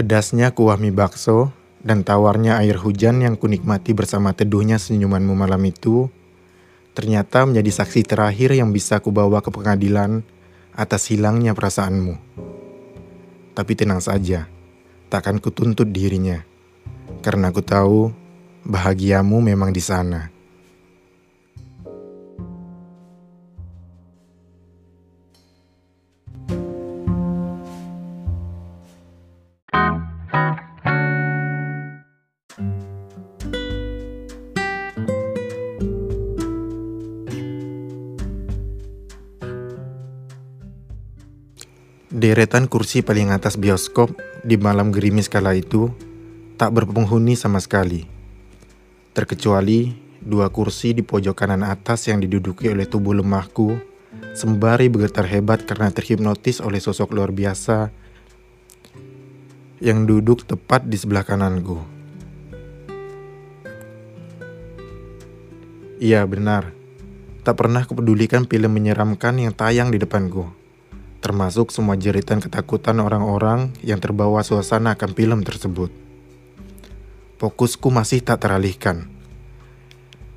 Pedasnya kuah mie bakso dan tawarnya air hujan yang kunikmati bersama teduhnya senyumanmu malam itu ternyata menjadi saksi terakhir yang bisa kubawa ke pengadilan atas hilangnya perasaanmu. Tapi tenang saja, takkan kutuntut dirinya. Karena aku tahu bahagiamu memang di sana. Deretan kursi paling atas bioskop di malam gerimis kala itu tak berpenghuni sama sekali. Terkecuali dua kursi di pojok kanan atas yang diduduki oleh tubuh lemahku sembari bergetar hebat karena terhipnotis oleh sosok luar biasa yang duduk tepat di sebelah kananku. Iya benar, tak pernah kupedulikan film menyeramkan yang tayang di depanku termasuk semua jeritan ketakutan orang-orang yang terbawa suasana akan film tersebut. Fokusku masih tak teralihkan.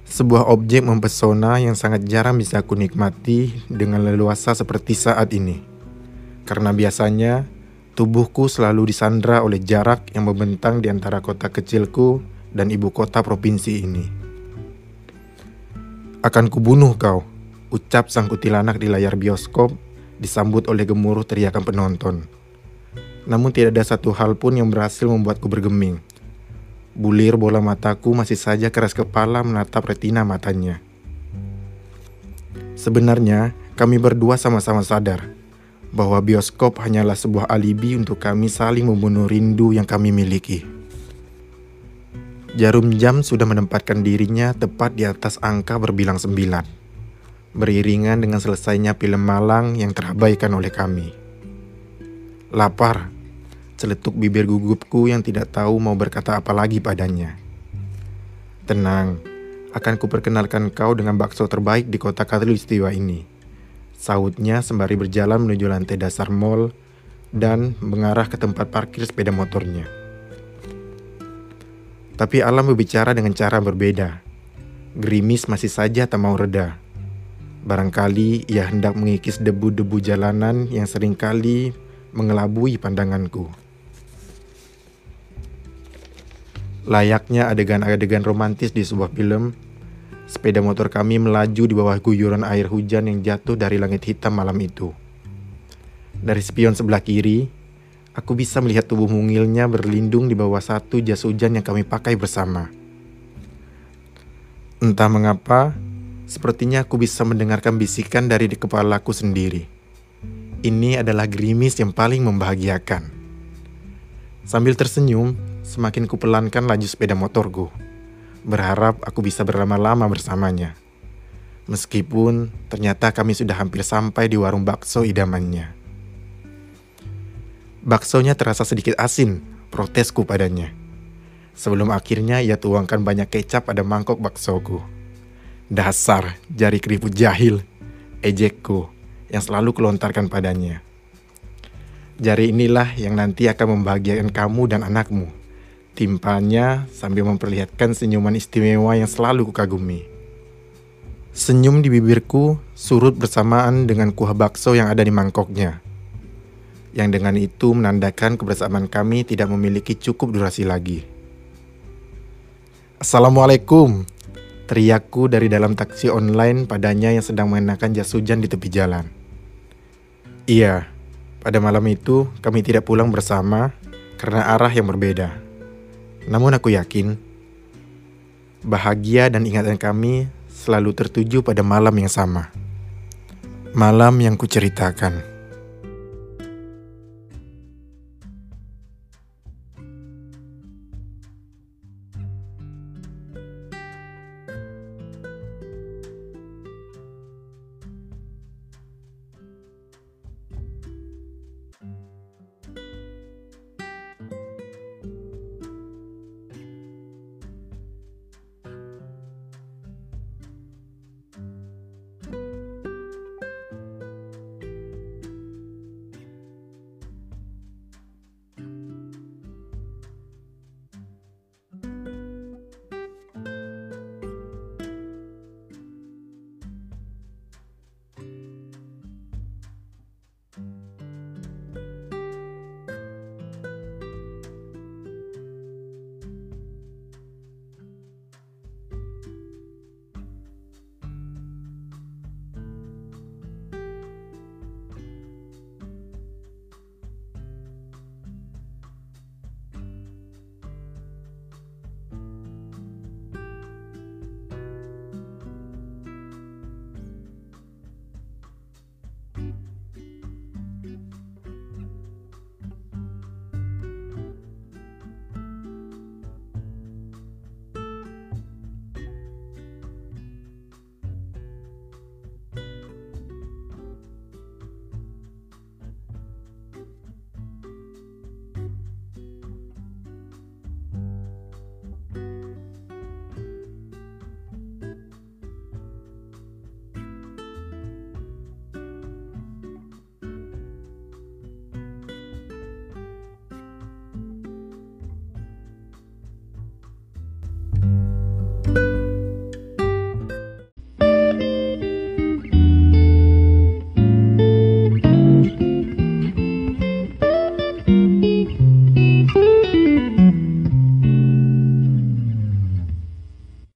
Sebuah objek mempesona yang sangat jarang bisa aku nikmati dengan leluasa seperti saat ini. Karena biasanya tubuhku selalu disandra oleh jarak yang membentang di antara kota kecilku dan ibu kota provinsi ini. Akan kubunuh kau, ucap sang kutilanak di layar bioskop disambut oleh gemuruh teriakan penonton. Namun tidak ada satu hal pun yang berhasil membuatku bergeming. Bulir bola mataku masih saja keras kepala menatap retina matanya. Sebenarnya, kami berdua sama-sama sadar bahwa bioskop hanyalah sebuah alibi untuk kami saling membunuh rindu yang kami miliki. Jarum jam sudah menempatkan dirinya tepat di atas angka berbilang sembilan beriringan dengan selesainya film malang yang terabaikan oleh kami. Lapar, celetuk bibir gugupku yang tidak tahu mau berkata apa lagi padanya. Tenang, akan kuperkenalkan kau dengan bakso terbaik di kota Katulistiwa ini. Sautnya sembari berjalan menuju lantai dasar mall dan mengarah ke tempat parkir sepeda motornya. Tapi alam berbicara dengan cara berbeda. Gerimis masih saja tak mau reda. Barangkali ia hendak mengikis debu-debu jalanan yang sering kali mengelabui pandanganku. Layaknya adegan-adegan romantis di sebuah film, sepeda motor kami melaju di bawah guyuran air hujan yang jatuh dari langit hitam malam itu. Dari spion sebelah kiri, aku bisa melihat tubuh mungilnya berlindung di bawah satu jas hujan yang kami pakai bersama. Entah mengapa, Sepertinya aku bisa mendengarkan bisikan dari di kepalaku sendiri. Ini adalah gerimis yang paling membahagiakan. Sambil tersenyum, semakin kupelankan laju sepeda motorku. Berharap aku bisa berlama-lama bersamanya. Meskipun ternyata kami sudah hampir sampai di warung bakso idamannya. Baksonya terasa sedikit asin, protesku padanya. Sebelum akhirnya ia tuangkan banyak kecap pada mangkok baksoku. Dasar jari keriput jahil, ejekku yang selalu kelontarkan padanya. Jari inilah yang nanti akan membahagiakan kamu dan anakmu. Timpanya sambil memperlihatkan senyuman istimewa yang selalu kukagumi. Senyum di bibirku surut bersamaan dengan kuah bakso yang ada di mangkoknya. Yang dengan itu menandakan kebersamaan kami tidak memiliki cukup durasi lagi. Assalamualaikum, Teriakku dari dalam taksi online padanya yang sedang mengenakan jas hujan di tepi jalan. Iya, pada malam itu kami tidak pulang bersama karena arah yang berbeda. Namun aku yakin, bahagia dan ingatan kami selalu tertuju pada malam yang sama. Malam yang kuceritakan.